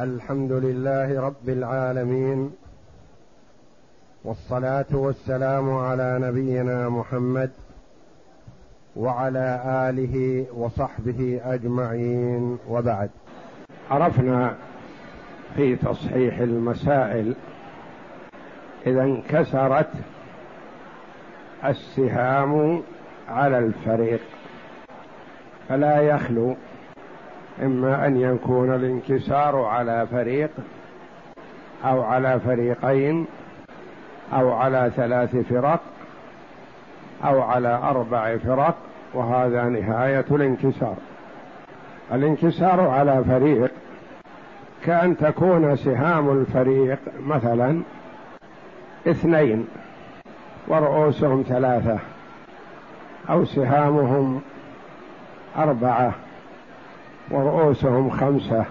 الحمد لله رب العالمين والصلاة والسلام على نبينا محمد وعلى آله وصحبه أجمعين وبعد. عرفنا في تصحيح المسائل إذا انكسرت السهام على الفريق فلا يخلو إما أن يكون الانكسار على فريق أو على فريقين أو على ثلاث فرق أو على أربع فرق وهذا نهاية الانكسار. الانكسار على فريق كأن تكون سهام الفريق مثلا اثنين ورؤوسهم ثلاثة أو سهامهم أربعة. ورؤوسهم خمسة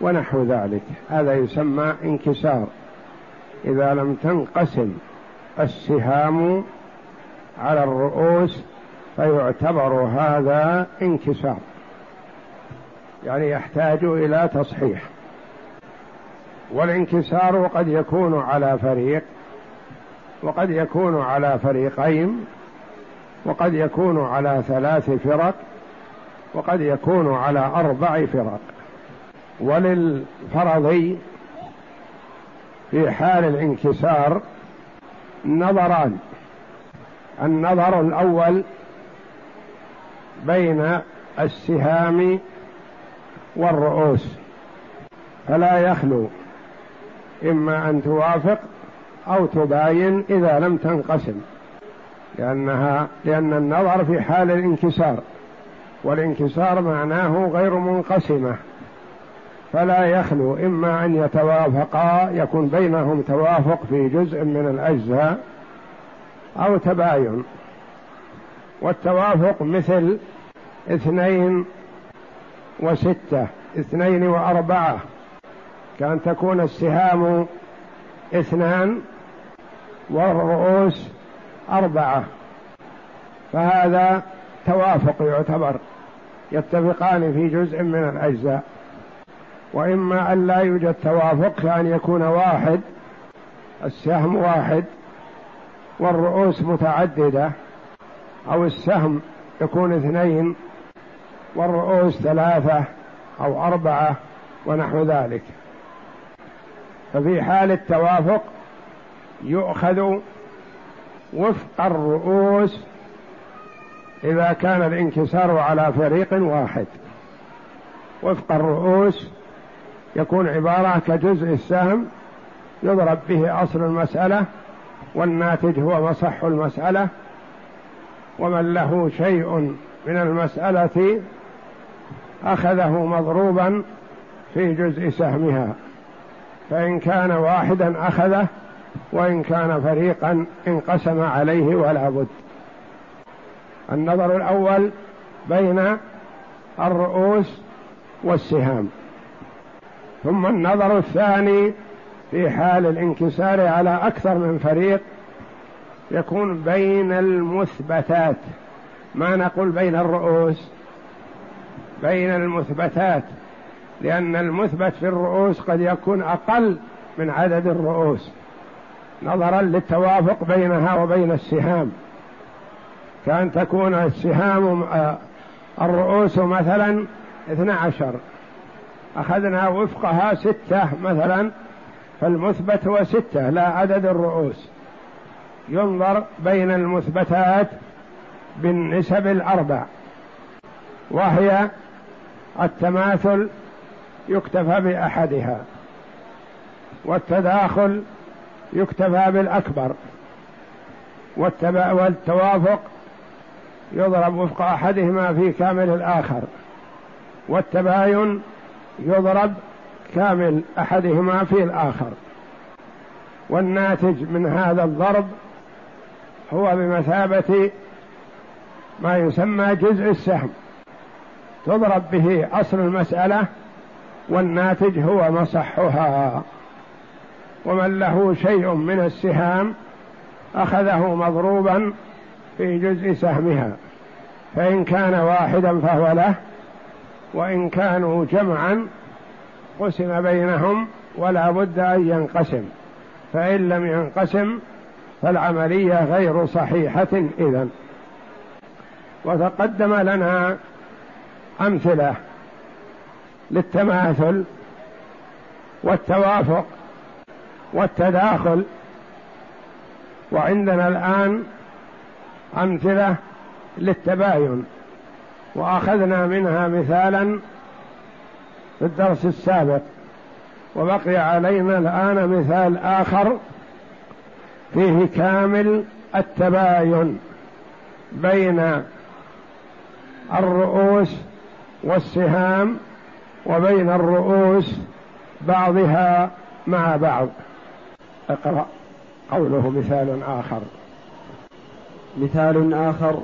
ونحو ذلك. هذا يسمى انكسار. إذا لم تنقسم السهام على الرؤوس فيعتبر هذا انكسار. يعني يحتاج إلى تصحيح. والانكسار قد يكون على فريق وقد يكون على فريقين وقد يكون على ثلاث فرق وقد يكون على أربع فرق. وللفرضي في حال الانكسار نظران. النظر الأول بين السهام والرؤوس. فلا يخلو إما أن توافق أو تباين إذا لم تنقسم لأنها لأن النظر في حال الانكسار. والانكسار معناه غير منقسمة فلا يخلو إما أن يتوافقا يكون بينهم توافق في جزء من الأجزاء أو تباين. والتوافق مثل اثنين وستة اثنين وأربعة كان تكون السهام اثنان والرؤوس أربعة فهذا توافق يعتبر. يتفقان في جزء من الأجزاء. وإما أن لا يوجد توافق كأن يكون واحد السهم واحد والرؤوس متعددة أو السهم يكون اثنين والرؤوس ثلاثة أو أربعة ونحو ذلك. ففي حال التوافق يؤخذ وفق الرؤوس إذا كان الانكسار على فريق واحد. وفق الرؤوس يكون عبارة كجزء السهم يضرب به أصل المسألة والناتج هو مصح المسألة. ومن له شيء من المسألة أخذه مضروبا في جزء سهمها. فإن كان واحدا أخذه وإن كان فريقا انقسم عليه ولا بد. النظر الأول بين الرؤوس والسهام. ثم النظر الثاني في حال الانكسار على أكثر من فريق يكون بين المثبتات. ما نقول بين الرؤوس؟ بين المثبتات. لأن المثبت في الرؤوس قد يكون أقل من عدد الرؤوس. نظرا للتوافق بينها وبين السهام. كأن تكون السهام آه، الرؤوس مثلا اثنى عشر. أخذنا وفقها ستة مثلا فالمثبت هو ستة لا عدد الرؤوس. ينظر بين المثبتات بالنسب الأربع. وهي التماثل يكتفى بأحدها. والتداخل يكتفى بالأكبر. والتوافق يضرب وفق أحدهما في كامل الآخر والتباين يضرب كامل أحدهما في الآخر. والناتج من هذا الضرب هو بمثابة ما يسمى جزء السهم. تضرب به أصل المسألة والناتج هو مصحها. ومن له شيء من السهام أخذه مضروبا في جزء سهمها. فإن كان واحدا فهو له وإن كانوا جمعا قسم بينهم ولا بد أن ينقسم فإن لم ينقسم فالعملية غير صحيحة إذن وتقدم لنا أمثلة للتماثل والتوافق والتداخل وعندنا الآن أمثلة للتباين. وأخذنا منها مثالا في الدرس السابق. وبقي علينا الآن مثال آخر فيه كامل التباين بين الرؤوس والسهام وبين الرؤوس بعضها مع بعض. اقرأ قوله مثال آخر. مثال آخر.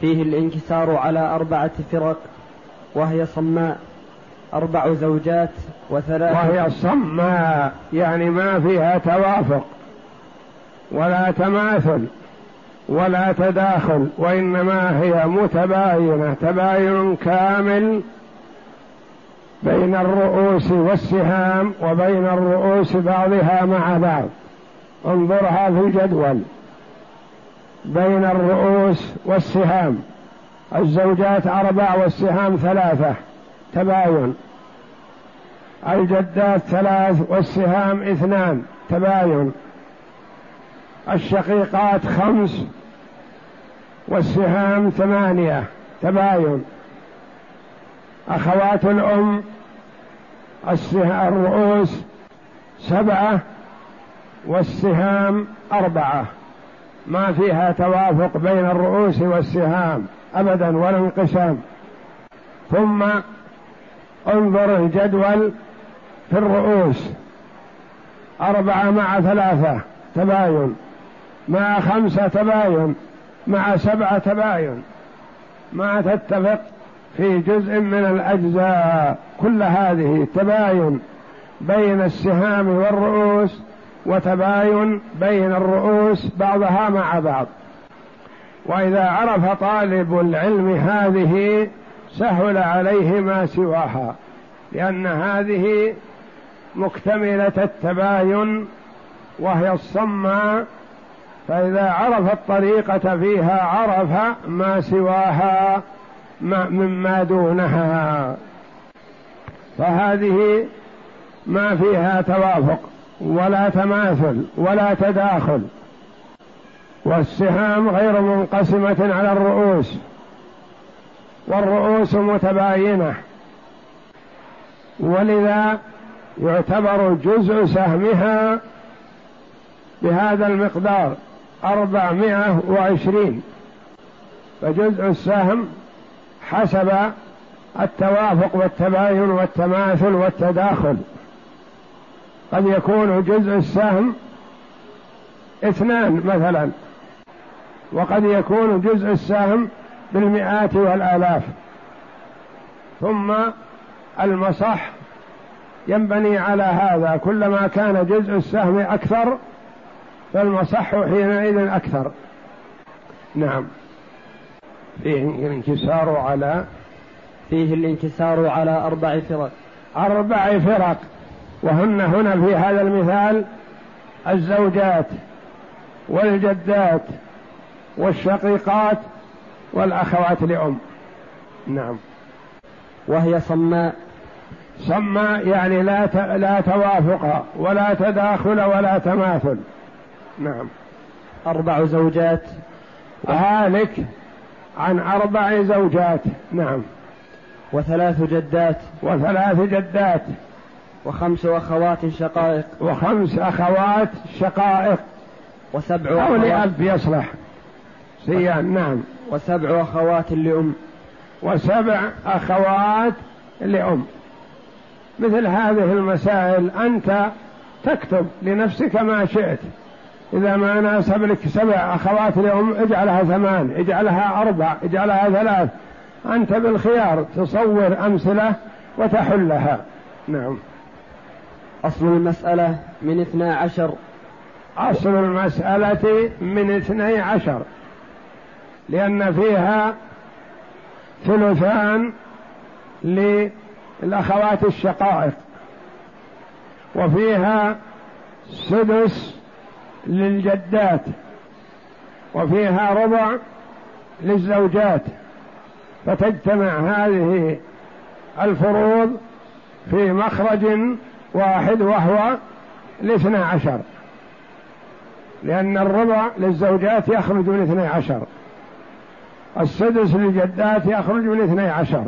فيه الانكسار على أربعة فرق وهي صماء أربع زوجات وثلاث وهي صماء يعني ما فيها توافق ولا تماثل ولا تداخل وإنما هي متباينة تباين كامل بين الرؤوس والسهام وبين الرؤوس بعضها مع بعض. انظرها في الجدول. بين الرؤوس والسهام. الزوجات أربع والسهام ثلاثة. تباين. الجدات ثلاث والسهام اثنان. تباين. الشقيقات خمس والسهام ثمانية. تباين. أخوات الأم الرؤوس سبعة والسهام أربعة. ما فيها توافق بين الرؤوس والسهام أبدا ولا انقسام. ثم انظر الجدول في الرؤوس. أربعة مع ثلاثة تباين مع خمسة تباين مع سبعة تباين. ما تتفق في جزء من الأجزاء. كل هذه تباين بين السهام والرؤوس وتباين بين الرؤوس بعضها مع بعض. وإذا عرف طالب العلم هذه سهل عليه ما سواها لأن هذه مكتملة التباين وهي الصماء فإذا عرف الطريقة فيها عرف ما سواها مما دونها. فهذه ما فيها توافق. ولا تماثل ولا تداخل. والسهام غير منقسمة على الرؤوس. والرؤوس متباينة. ولذا يعتبر جزء سهمها بهذا المقدار أربعمائة وعشرين. فجزء السهم حسب التوافق والتباين والتماثل والتداخل. قد يكون جزء السهم اثنان مثلا وقد يكون جزء السهم بالمئات والآلاف. ثم المصح ينبني على هذا كلما كان جزء السهم أكثر فالمصح حينئذ أكثر. نعم. فيه الانكسار على فيه الانكسار على أربع فرق. أربع فرق. وهن هنا في هذا المثال الزوجات والجدات والشقيقات والأخوات لأم. نعم. وهي صماء. صماء يعني لا لا توافق ولا تداخل ولا تماثل. نعم. أربع زوجات. هالك عن أربع زوجات. نعم. وثلاث جدات. وثلاث جدات. وخمس أخوات شقائق. وخمس أخوات شقائق. وسبع أو لأب يصلح. سيان نعم. وسبع أخوات لأم. وسبع أخوات لأم. مثل هذه المسائل أنت تكتب لنفسك ما شئت. إذا ما ناسب لك سبع أخوات لأم اجعلها ثمان اجعلها أربع اجعلها ثلاث. أنت بالخيار تصور أمثلة وتحلها. نعم. أصل المسألة من اثنى عشر. أصل المسألة من اثني عشر لأن فيها ثلثان للأخوات الشقائق وفيها سدس للجدات وفيها ربع للزوجات. فتجتمع هذه الفروض في مخرج واحد وهو الاثنى عشر. لأن الربع للزوجات يخرج من اثني عشر. السدس للجدات يخرج من اثني عشر.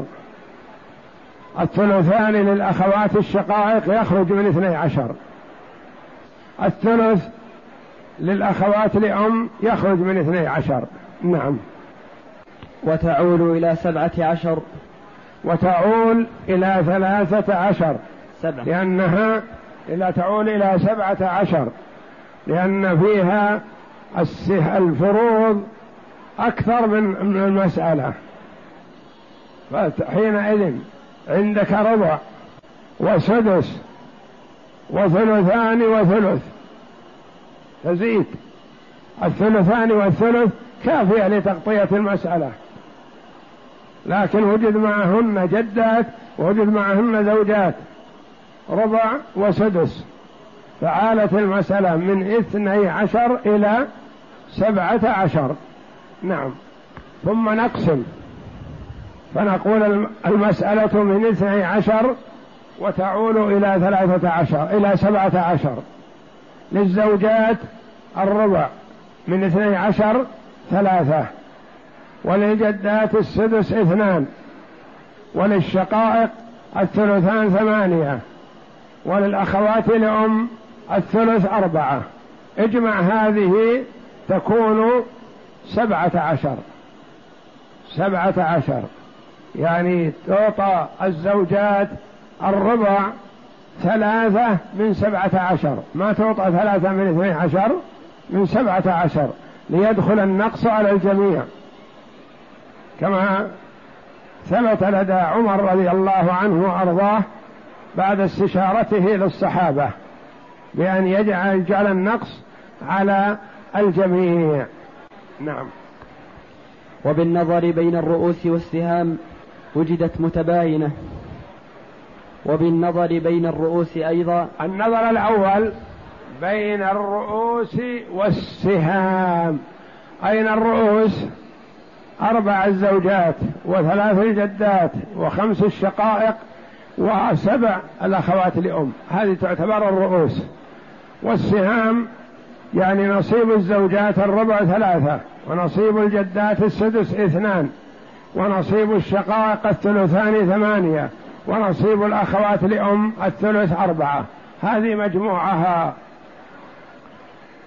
الثلثان للأخوات الشقائق يخرج من اثني عشر. الثلث للأخوات لأم يخرج من اثني عشر. نعم. وتعول إلى سبعة عشر. وتعول إلى ثلاثة عشر. سبعة. لأنها إلى تعول إلى سبعة عشر لأن فيها الفروض أكثر من المسألة. فحينئذ عندك ربع وسدس وثلثان وثلث. تزيد الثلثان والثلث كافية لتغطية المسألة. لكن وجد معهن جدات ووجد معهن زوجات. ربع وسدس. فعالت المسألة من اثني عشر إلى سبعة عشر. نعم. ثم نقسم. فنقول المسألة من اثني عشر وتعول إلى ثلاثة عشر إلى سبعة عشر. للزوجات الربع من اثني عشر ثلاثة. وللجدات السدس اثنان. وللشقائق الثلثان ثمانية. وللأخوات لأم الثلث أربعة. اجمع هذه تكون سبعة عشر. سبعة عشر. يعني تعطى الزوجات الربع ثلاثة من سبعة عشر. ما تعطى ثلاثة من اثني عشر من سبعة عشر. ليدخل النقص على الجميع. كما ثبت لدى عمر رضي الله عنه وأرضاه بعد استشارته للصحابة بأن يجعل جعل النقص على الجميع. نعم. وبالنظر بين الرؤوس والسهام وجدت متباينة. وبالنظر بين الرؤوس أيضا النظر الأول بين الرؤوس والسهام. أين الرؤوس؟ أربع الزوجات وثلاث الجدات وخمس الشقائق وسبع الأخوات لأم. هذه تعتبر الرؤوس. والسهام يعني نصيب الزوجات الربع ثلاثة ونصيب الجدات السدس اثنان ونصيب الشقائق الثلثان ثمانية ونصيب الأخوات لأم الثلث أربعة. هذه مجموعها.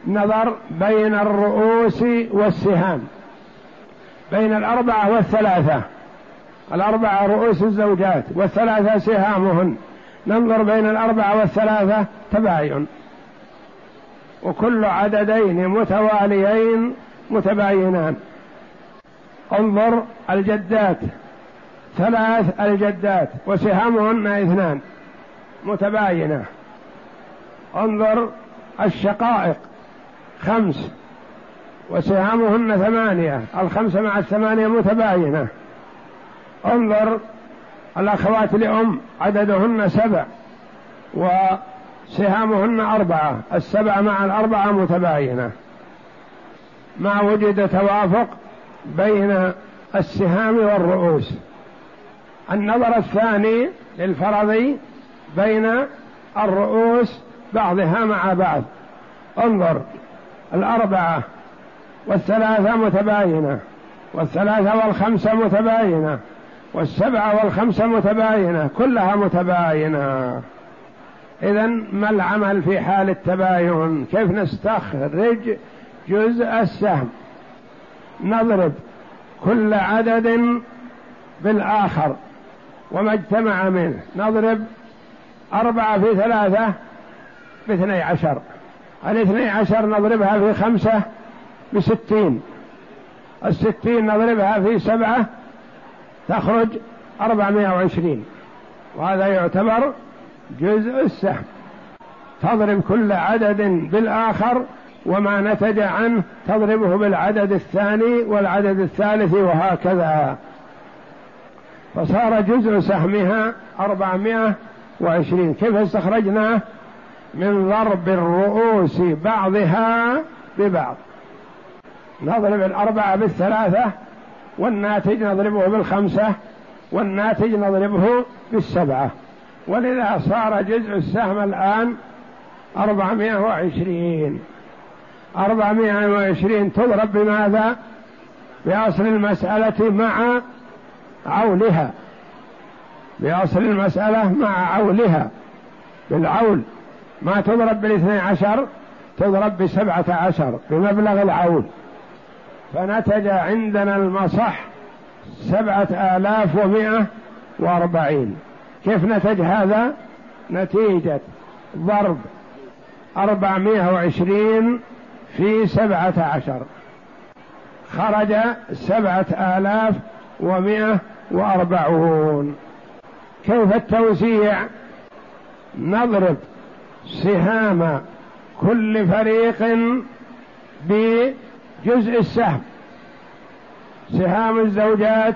نظر بين الرؤوس والسهام. بين الأربعة والثلاثة. الأربعة رؤوس الزوجات والثلاثة سهامهن. ننظر بين الأربعة والثلاثة تباين. وكل عددين متواليين متباينان. انظر الجدات. ثلاث الجدات وسهامهن اثنان متباينة. انظر الشقائق. خمس. وسهامهن ثمانية. الخمسة مع الثمانية متباينة. انظر الأخوات لأم عددهن سبع وسهامهن أربعة السبعة مع الأربعة متباينة. ما وجد توافق بين السهام والرؤوس. النظر الثاني للفرض بين الرؤوس بعضها مع بعض. انظر الأربعة والثلاثة متباينة والثلاثة والخمسة متباينة. والسبعة والخمسة متباينة كلها متباينة. إذا ما العمل في حال التباين؟ كيف نستخرج جزء السهم؟ نضرب كل عدد بالآخر وما اجتمع منه. نضرب أربعة في ثلاثة باثني عشر. الاثني عشر نضربها في خمسة بستين. الستين نضربها في سبعة تخرج أربعمائة وعشرين. وهذا يعتبر جزء السهم. تضرب كل عدد بالآخر وما نتج عنه تضربه بالعدد الثاني والعدد الثالث وهكذا. فصار جزء سهمها أربعمائة وعشرين. كيف استخرجناه من ضرب الرؤوس بعضها ببعض. نضرب الأربعة بالثلاثة والناتج نضربه بالخمسة والناتج نضربه بالسبعة. ولذا صار جزء السهم الآن أربعمائة وعشرين. أربعمائة وعشرين تضرب بماذا؟ بأصل المسألة مع عولها. بأصل المسألة مع عولها. بالعول. ما تضرب بالاثني عشر تضرب بسبعة عشر بمبلغ العول. فنتج عندنا المصح سبعة آلاف ومائة وأربعين. كيف نتج هذا؟ نتيجة ضرب أربعمائة وعشرين في سبعة عشر. خرج سبعة آلاف ومائة وأربعون. كيف التوزيع؟ نضرب سهام كل فريق بجزء السهم. سهام الزوجات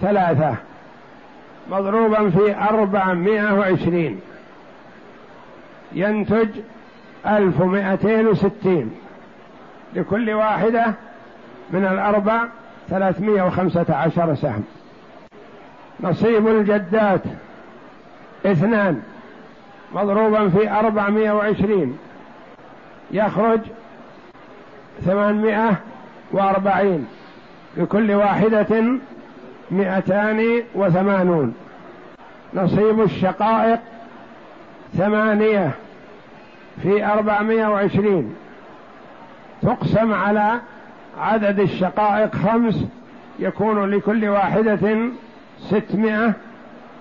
ثلاثة مضروبا في أربعمائة وعشرين. ينتج ألف ومائتين وستين. لكل واحدة من الأربع ثلاثمائة وخمسة عشر سهم. نصيب الجدات اثنان مضروبا في أربعمائة وعشرين. يخرج ثمانمائة وأربعين لكل واحدة مئتان وثمانون. نصيب الشقائق ثمانية في أربعمائة وعشرين. تقسم على عدد الشقائق خمس يكون لكل واحدة ستمائة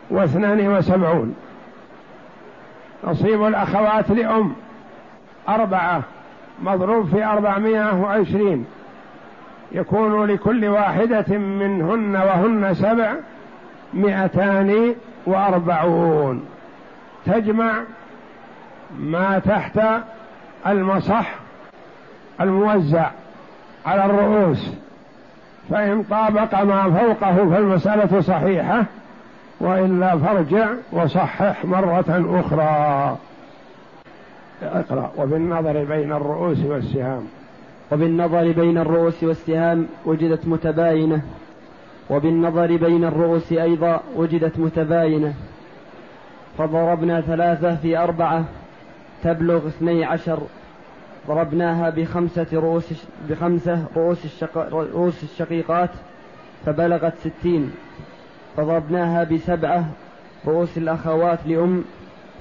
واثنان وسبعون. نصيب الأخوات لأم أربعة. مضروب في أربعمائة وعشرين. يكون لكل واحدة منهن وهن سبع مئتان وأربعون. تجمع ما تحت المصح الموزع على الرؤوس. فإن طابق ما فوقه فالمسألة صحيحة وإلا فارجع وصحح مرة أخرى. اقرأ. وبالنظر بين الرؤوس والسهام. وبالنظر بين الرؤوس والسهام وجدت متباينة. وبالنظر بين الرؤوس أيضا وجدت متباينة. فضربنا ثلاثة في أربعة تبلغ اثني عشر. ضربناها بخمسة رؤوس بخمسة رؤوس, الشق... رؤوس الشقيقات فبلغت ستين. فضربناها بسبعة رؤوس الأخوات لأم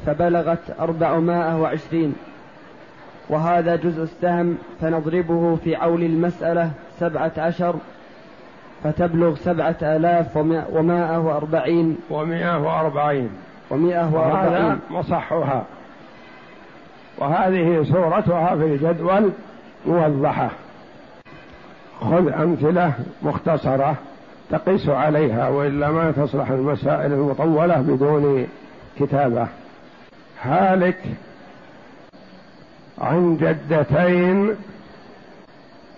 فبلغت أربعمائة وعشرين. وهذا جزء السهم فنضربه في عول المسألة سبعة عشر فتبلغ سبعة آلاف ومائة وأربعين. ومائة وأربعين. ومائة وأربعين. مصحها. وهذه صورتها في الجدول موضحة. خذ أمثلة مختصرة تقيس عليها وإلا ما تصلح المسائل المطولة بدون كتابة. هالك عن جدتين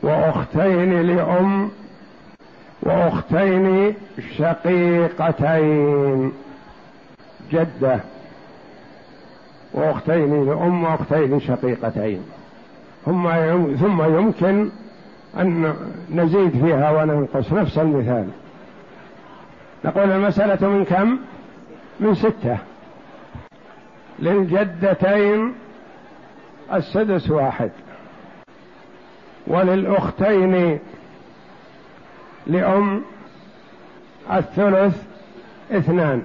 وأختين لأم وأختين شقيقتين. جدة وأختين لأم وأختين شقيقتين. ثم ثم يمكن أن نزيد فيها وننقص. نفس المثال. نقول المسألة من كم؟ من ستة. للجدتين السدس واحد وللأختين لأم الثلث اثنان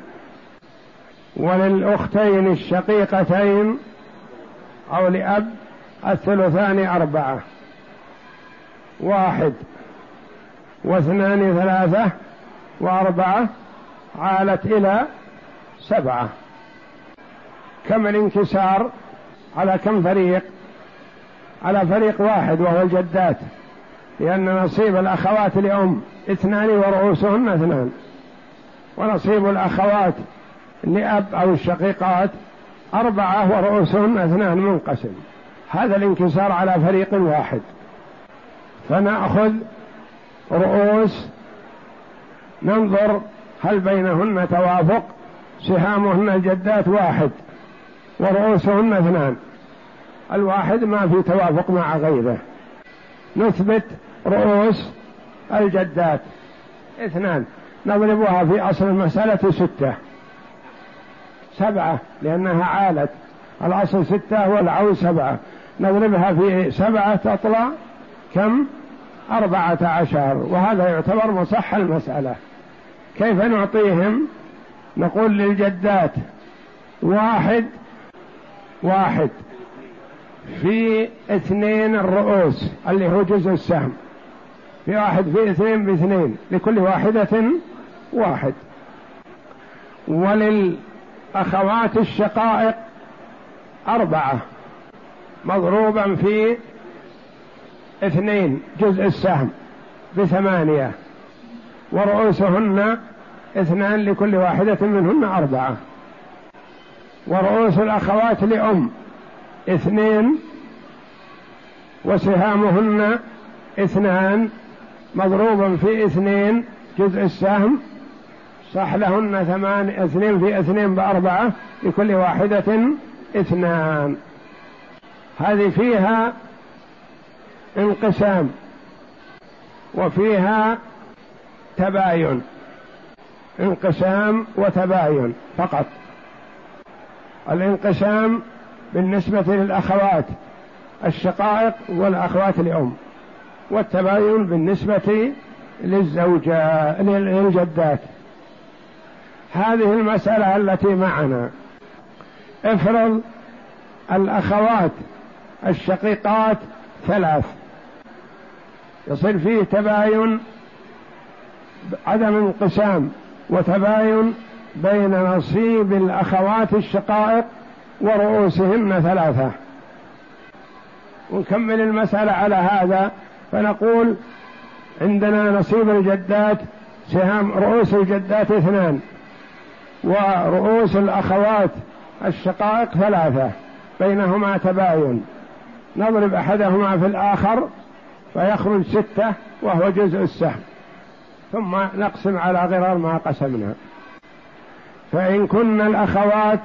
وللأختين الشقيقتين أو لأب الثلثان أربعة واحد واثنان ثلاثة وأربعة عالت إلى سبعة. كم الانكسار على كم فريق؟ على فريق واحد وهو الجدات لأن نصيب الأخوات لأم اثنان ورؤوسهن اثنان. ونصيب الأخوات لأب أو الشقيقات أربعة ورؤوسهن اثنان منقسم. هذا الانكسار على فريق واحد. فنأخذ رؤوس ننظر هل بينهن توافق. سهامهن الجدات واحد. ورؤوسهن اثنان. الواحد ما في توافق مع غيره. نثبت رؤوس الجدات. اثنان. نضربها في أصل المسألة ستة. سبعة لأنها عالت. الأصل ستة والعول سبعة. نضربها في سبعة تطلع كم؟ أربعة عشر. وهذا يعتبر مصح المسألة. كيف نعطيهم؟ نقول للجدات. واحد واحد. في اثنين الرؤوس اللي هو جزء السهم. في واحد في اثنين باثنين لكل واحدة واحد. وللأخوات الشقائق أربعة. مضروبا في اثنين جزء السهم بثمانية. ورؤوسهن اثنان لكل واحدة منهن أربعة. ورؤوس الأخوات لأم. اثنين وسهامهن اثنان. مضروبا في اثنين جزء السهم. صح لهن ثمان اثنين في اثنين بأربعة لكل واحدة اثنان. هذه فيها انقسام وفيها تباين. انقسام وتباين فقط. الانقسام بالنسبة للأخوات الشقائق والأخوات لأم والتباين بالنسبة للزوجات للجدات. هذه المسألة التي معنا. افرض الأخوات الشقيقات ثلاث. يصير فيه تباين عدم انقسام وتباين بين نصيب الأخوات الشقائق ورؤوسهن ثلاثة. ونكمل المسألة على هذا فنقول عندنا نصيب الجدات سهام رؤوس الجدات اثنان ورؤوس الأخوات الشقائق ثلاثة بينهما تباين. نضرب أحدهما في الآخر فيخرج ستة وهو جزء السهم. ثم نقسم على غرار ما قسمنا. فإن كن الأخوات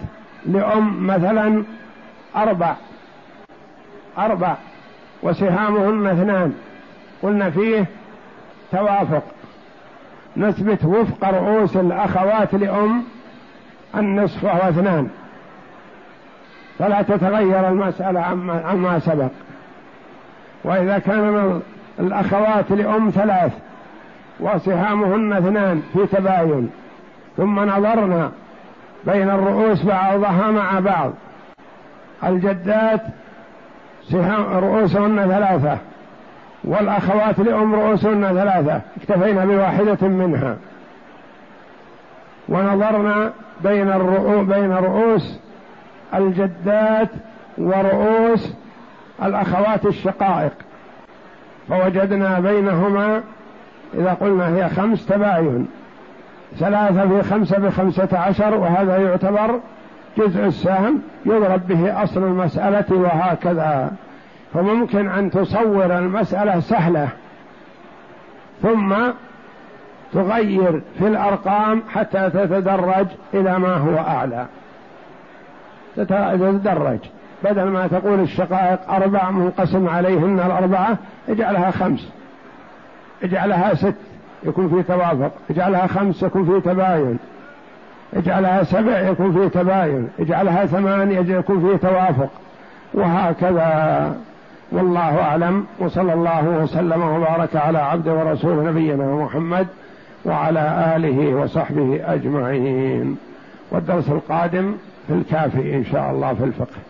لأم مثلا أربع أربع وسهامهن اثنان قلنا فيه توافق. نثبت وفق رؤوس الأخوات لأم النصف وهو اثنان. فلا تتغير المسألة عما, سبق. وإذا كان الأخوات لأم ثلاث وسهامهن اثنان في تباين. ثم نظرنا بين الرؤوس بعضها مع بعض. الجدات رؤوسهن ثلاثة والأخوات لأم رؤوسهن ثلاثة اكتفينا بواحدة منها. ونظرنا بين الرؤوس بين رؤوس الجدات ورؤوس الأخوات الشقائق. فوجدنا بينهما إذا قلنا هي خمس تباين. ثلاثة في خمسة بخمسة عشر وهذا يعتبر جزء السهم يضرب به أصل المسألة وهكذا. فممكن أن تصور المسألة سهلة ثم تغير في الأرقام حتى تتدرج إلى ما هو أعلى. تتدرج. بدل ما تقول الشقائق أربع منقسم عليهن الأربعة اجعلها خمس. اجعلها ست. يكون في توافق. اجعلها خمس يكون في تباين. اجعلها سبع يكون فيه تباين. اجعلها ثمانية يكون فيه توافق. وهكذا. والله أعلم. وصلى الله وسلم وبارك على عبد ورسول نبينا محمد وعلى آله وصحبه أجمعين. والدرس القادم في الكافي إن شاء الله في الفقه.